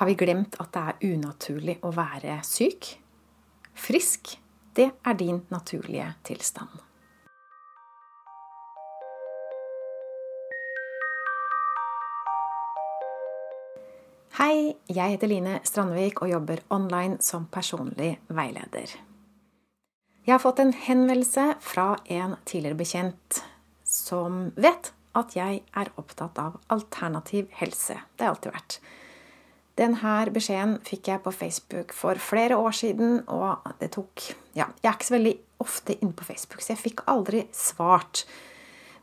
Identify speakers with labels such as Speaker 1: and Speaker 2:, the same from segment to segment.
Speaker 1: Har vi glemt at det er unaturlig å være syk? Frisk, det er din naturlige tilstand. Hei, jeg heter Line Strandvik og jobber online som personlig veileder. Jeg har fått en henvendelse fra en tidligere bekjent som vet at jeg er opptatt av alternativ helse. Det har jeg alltid vært. Denne beskjeden fikk jeg på Facebook for flere år siden, og det tok Ja, jeg er ikke så veldig ofte inne på Facebook, så jeg fikk aldri svart.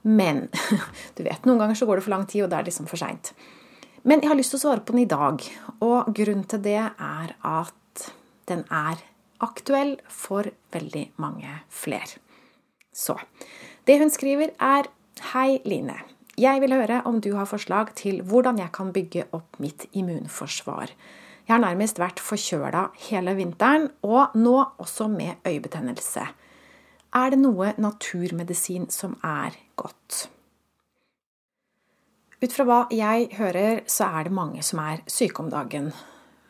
Speaker 1: Men du vet, noen ganger så går det for lang tid, og det er liksom for seint. Men jeg har lyst til å svare på den i dag, og grunnen til det er at den er aktuell for veldig mange flere. Så det hun skriver, er Hei, Line. Jeg vil høre om du har forslag til hvordan jeg kan bygge opp mitt immunforsvar. Jeg har nærmest vært forkjøla hele vinteren, og nå også med øyebetennelse. Er det noe naturmedisin som er godt? Ut fra hva jeg hører, så er det mange som er syke om dagen.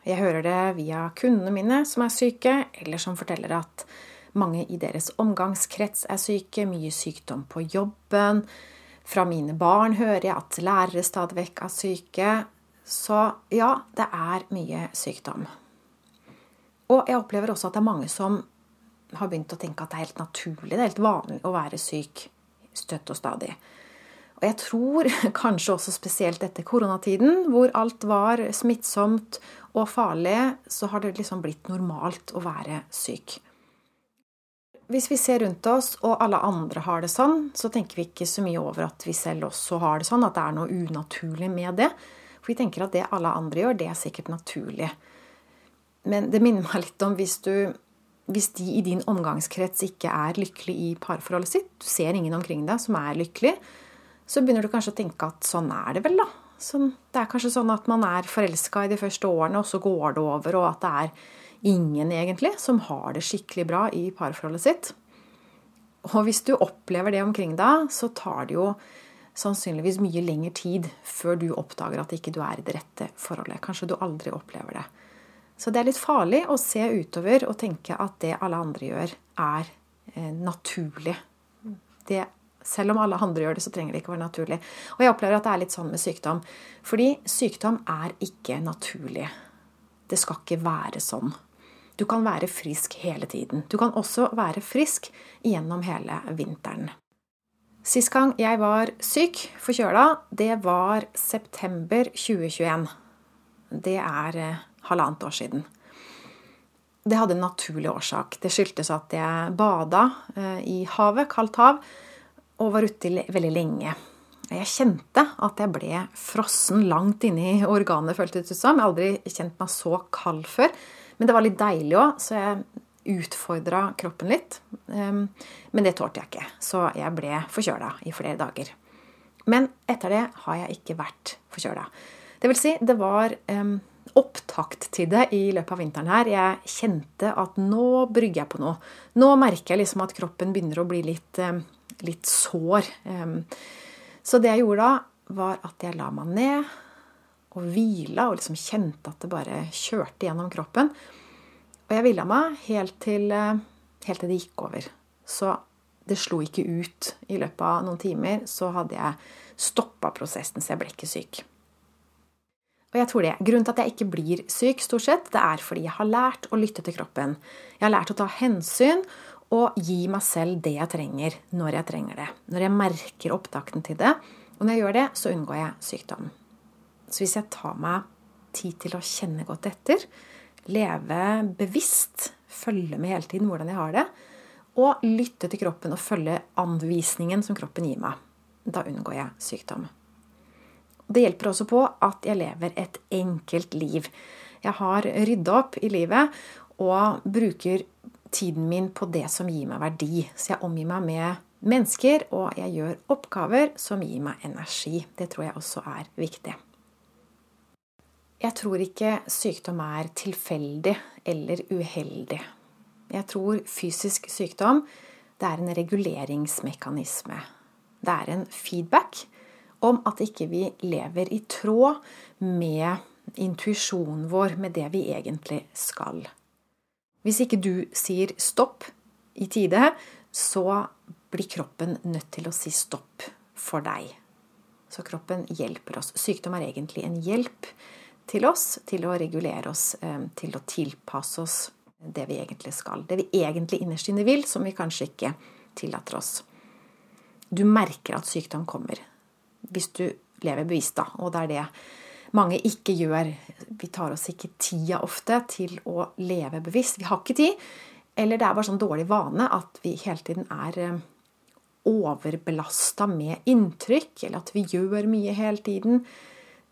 Speaker 1: Jeg hører det via kundene mine som er syke, eller som forteller at mange i deres omgangskrets er syke, mye sykdom på jobben, fra mine barn hører jeg at lærere stadig vekk er syke. Så ja, det er mye sykdom. Og jeg opplever også at det er mange som har begynt å tenke at det er helt naturlig, det er helt vanlig å være syk støtt og stadig. Og jeg tror kanskje også spesielt etter koronatiden, hvor alt var smittsomt og farlig, så har det liksom blitt normalt å være syk. Hvis vi ser rundt oss, og alle andre har det sånn, så tenker vi ikke så mye over at vi selv også har det sånn, at det er noe unaturlig med det. For vi tenker at det alle andre gjør, det er sikkert naturlig. Men det minner meg litt om hvis, du, hvis de i din omgangskrets ikke er lykkelig i parforholdet sitt, du ser ingen omkring deg som er lykkelig, så begynner du kanskje å tenke at sånn er det vel, da. Sånn, det er kanskje sånn at man er forelska i de første årene, og så går det over, og at det er ingen, egentlig, som har det skikkelig bra i parforholdet sitt. Og hvis du opplever det omkring deg, så tar det jo sannsynligvis mye lengre tid før du oppdager at ikke du er i det rette forholdet. Kanskje du aldri opplever det. Så det er litt farlig å se utover og tenke at det alle andre gjør, er eh, naturlig. Det, selv om alle andre gjør det, så trenger det ikke være naturlig. Og jeg opplever at det er litt sånn med sykdom. Fordi sykdom er ikke naturlig. Det skal ikke være sånn. Du kan være frisk hele tiden. Du kan også være frisk gjennom hele vinteren. Sist gang jeg var syk, forkjøla, det var september 2021. Det er eh, halvannet år siden. Det hadde en naturlig årsak. Det skyldtes at jeg bada eh, i havet, kaldt hav, og var ute veldig lenge. Jeg kjente at jeg ble frossen langt inni organet, føltes det ut som. Jeg har aldri kjent meg så kald før. Men det var litt deilig òg, så jeg utfordra kroppen litt. Ehm, men det tålte jeg ikke, så jeg ble forkjøla i flere dager. Men etter det har jeg ikke vært forkjøla. Det vil si, det var um, opptakt til det i løpet av vinteren her. Jeg kjente at nå brygger jeg på noe. Nå merker jeg liksom at kroppen begynner å bli litt, um, litt sår. Så det jeg gjorde da, var at jeg la meg ned og hvila og liksom kjente at det bare kjørte gjennom kroppen. Og jeg hvila meg helt til, eh, helt til det gikk over. Så det slo ikke ut. I løpet av noen timer så hadde jeg stoppa prosessen, så jeg ble ikke syk. Og jeg tror det. Grunnen til at jeg ikke blir syk, stort sett, det er fordi jeg har lært å lytte til kroppen. Jeg har lært å ta hensyn og gi meg selv det jeg trenger, når jeg trenger det. Når jeg merker opptakten til det. Og når jeg gjør det, så unngår jeg sykdom. Så hvis jeg tar meg tid til å kjenne godt etter, leve bevisst, følge med hele tiden hvordan jeg har det, og lytte til kroppen og følge anvisningen som kroppen gir meg, da unngår jeg sykdom. Det hjelper også på at jeg lever et enkelt liv. Jeg har rydda opp i livet og bruker tiden min på det som gir meg verdi. Så jeg omgir meg med mennesker, og jeg gjør oppgaver som gir meg energi. Det tror jeg også er viktig. Jeg tror ikke sykdom er tilfeldig eller uheldig. Jeg tror fysisk sykdom det er en reguleringsmekanisme. Det er en feedback om at ikke vi lever i tråd med intuisjonen vår med det vi egentlig skal. Hvis ikke du sier stopp i tide, så blir kroppen nødt til å si stopp for deg. Så kroppen hjelper oss. Sykdom er egentlig en hjelp til oss til å regulere oss, eh, til å tilpasse oss det vi egentlig skal. Det vi egentlig innerst inne vil, som vi kanskje ikke tillater oss. Du merker at sykdom kommer. Hvis du lever bevisst, da. Og det er det mange ikke gjør. Vi tar oss ikke tida ofte til å leve bevisst. Vi har ikke tid. Eller det er bare sånn dårlig vane at vi hele tiden er eh, overbelasta med inntrykk, eller at vi gjør mye hele tiden.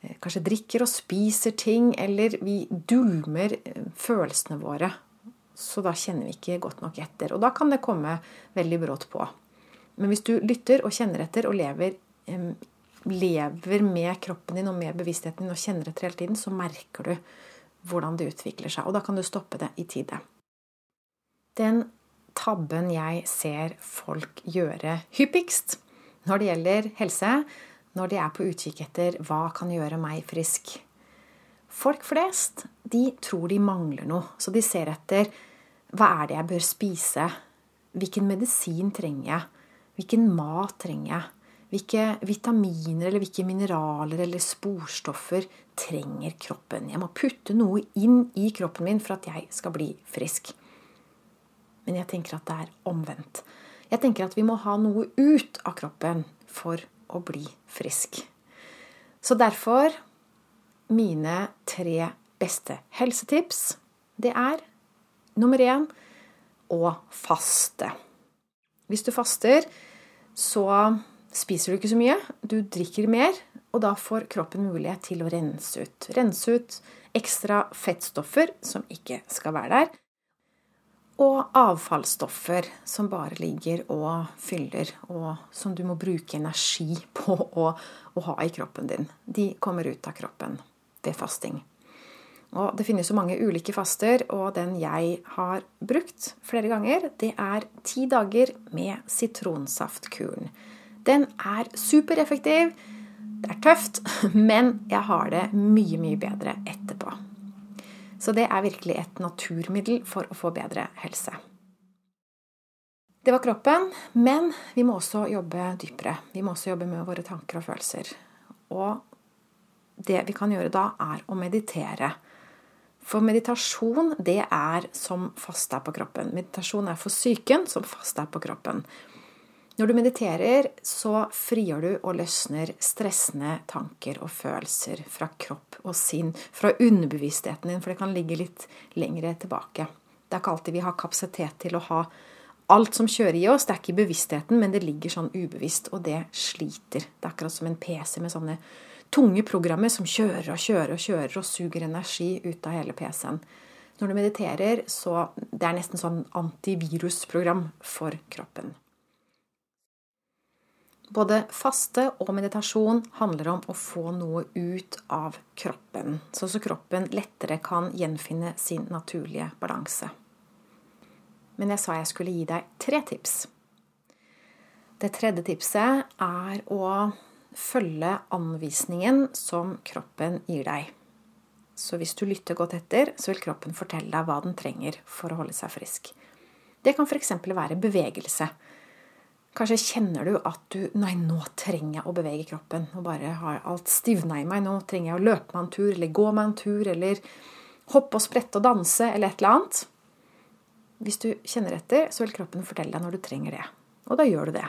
Speaker 1: Eh, kanskje drikker og spiser ting, eller vi dulmer eh, følelsene våre. Så da kjenner vi ikke godt nok etter. Og da kan det komme veldig brått på. Men hvis du lytter og kjenner etter og lever lever med kroppen din og med bevisstheten din og kjenner etter hele tiden, så merker du hvordan det utvikler seg. Og da kan du stoppe det i tide. Den tabben jeg ser folk gjøre hyppigst når det gjelder helse, når de er på utkikk etter hva kan gjøre meg frisk Folk flest de tror de mangler noe, så de ser etter hva er det jeg bør spise? Hvilken medisin trenger jeg? Hvilken mat trenger jeg? Hvilke vitaminer eller hvilke mineraler eller sporstoffer trenger kroppen? Jeg må putte noe inn i kroppen min for at jeg skal bli frisk. Men jeg tenker at det er omvendt. Jeg tenker at vi må ha noe ut av kroppen for å bli frisk. Så derfor mine tre beste helsetips, det er nummer én å faste. Hvis du faster, så spiser du ikke så mye, du drikker mer, og da får kroppen mulighet til å rense ut. Rense ut ekstra fettstoffer som ikke skal være der, og avfallsstoffer som bare ligger og fyller, og som du må bruke energi på å, å ha i kroppen din. De kommer ut av kroppen ved fasting. Og Det finnes jo mange ulike faster, og den jeg har brukt flere ganger, det er ti dager med sitronsaftkuren. Den er supereffektiv. Det er tøft, men jeg har det mye, mye bedre etterpå. Så det er virkelig et naturmiddel for å få bedre helse. Det var kroppen, men vi må også jobbe dypere. Vi må også jobbe med våre tanker og følelser. Og det vi kan gjøre da, er å meditere. For meditasjon, det er som fasta på kroppen. Meditasjon er for psyken som fasta på kroppen. Når du mediterer, så frigjør du og løsner stressende tanker og følelser fra kropp og sinn, fra underbevisstheten din, for det kan ligge litt lengre tilbake. Det er ikke alltid vi har kapasitet til å ha alt som kjører i oss. Det er ikke i bevisstheten, men det ligger sånn ubevisst, og det sliter. Det er akkurat som en PC med sånne tunge programmer som kjører og kjører og kjører og suger energi ut av hele PC-en. Når du mediterer, så det er nesten sånn antivirusprogram for kroppen. Både faste og meditasjon handler om å få noe ut av kroppen, sånn at kroppen lettere kan gjenfinne sin naturlige balanse. Men jeg sa jeg skulle gi deg tre tips. Det tredje tipset er å følge anvisningen som kroppen gir deg. Så hvis du lytter godt etter, så vil kroppen fortelle deg hva den trenger for å holde seg frisk. Det kan f.eks. være bevegelse. Kanskje kjenner du at du Nei, nå trenger jeg å bevege kroppen. Nå bare har alt stivna i meg. Nå trenger jeg å løpe meg en tur, eller gå meg en tur, eller hoppe og sprette og danse, eller et eller annet. Hvis du kjenner etter, så vil kroppen fortelle deg når du trenger det. Og da gjør du det.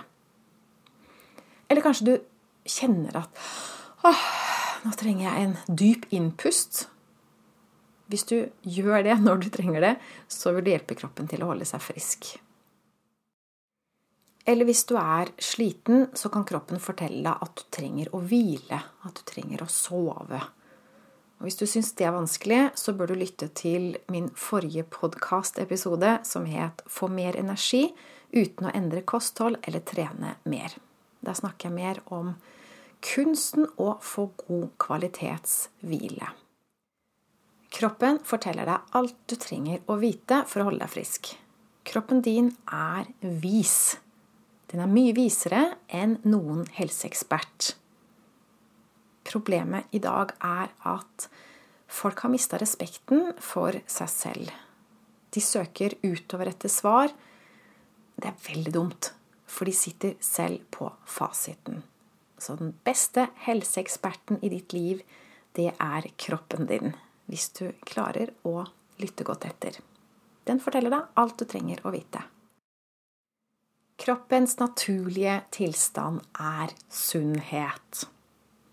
Speaker 1: Eller kanskje du kjenner at åh, nå trenger jeg en dyp innpust. Hvis du gjør det når du trenger det, så vil det hjelpe kroppen til å holde seg frisk. Eller hvis du er sliten, så kan kroppen fortelle deg at du trenger å hvile, at du trenger å sove. Og Hvis du syns det er vanskelig, så bør du lytte til min forrige podkast-episode som het Få mer energi uten å endre kosthold eller trene mer. Der snakker jeg mer om kunsten å få god kvalitetshvile. Kroppen forteller deg alt du trenger å vite for å holde deg frisk. Kroppen din er vis. Den er mye visere enn noen helseekspert. Problemet i dag er at Folk har mista respekten for seg selv. De søker utover etter svar. Det er veldig dumt, for de sitter selv på fasiten. Så den beste helseeksperten i ditt liv, det er kroppen din. Hvis du klarer å lytte godt etter. Den forteller deg alt du trenger å vite. Kroppens naturlige tilstand er sunnhet.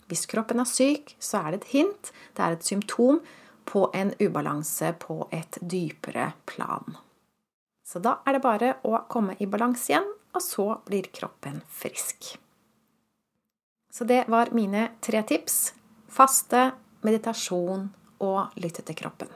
Speaker 1: Hvis kroppen er syk, så er det et hint, det er et symptom på en ubalanse på et dypere plan. Så da er det bare å komme i balanse igjen, og så blir kroppen frisk. Så det var mine tre tips. Faste, meditasjon og lytte til kroppen.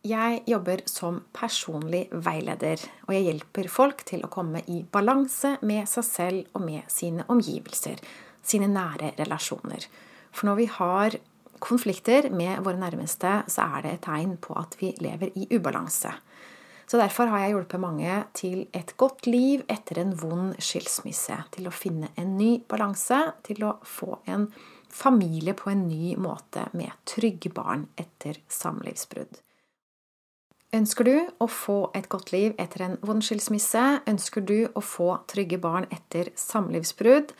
Speaker 1: Jeg jobber som personlig veileder, og jeg hjelper folk til å komme i balanse med seg selv og med sine omgivelser, sine nære relasjoner. For når vi har konflikter med våre nærmeste, så er det et tegn på at vi lever i ubalanse. Så derfor har jeg hjulpet mange til et godt liv etter en vond skilsmisse. Til å finne en ny balanse, til å få en familie på en ny måte med trygge barn etter samlivsbrudd. Ønsker du å få et godt liv etter en vond skilsmisse? Ønsker du å få trygge barn etter samlivsbrudd?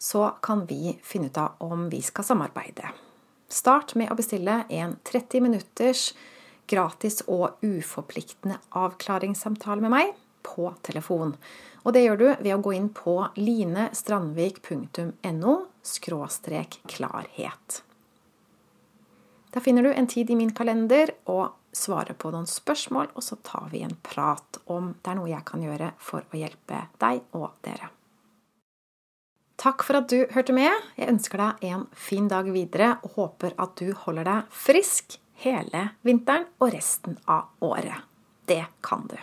Speaker 1: Så kan vi finne ut av om vi skal samarbeide. Start med å bestille en 30 minutters gratis og uforpliktende avklaringssamtale med meg på telefon. Og det gjør du ved å gå inn på linestrandvik.no klarhet. Da finner du en tid i min kalender og svarer på noen spørsmål, og så tar vi en prat om det er noe jeg kan gjøre for å hjelpe deg og dere. Takk for at du hørte med. Jeg ønsker deg en fin dag videre og håper at du holder deg frisk hele vinteren og resten av året. Det kan du.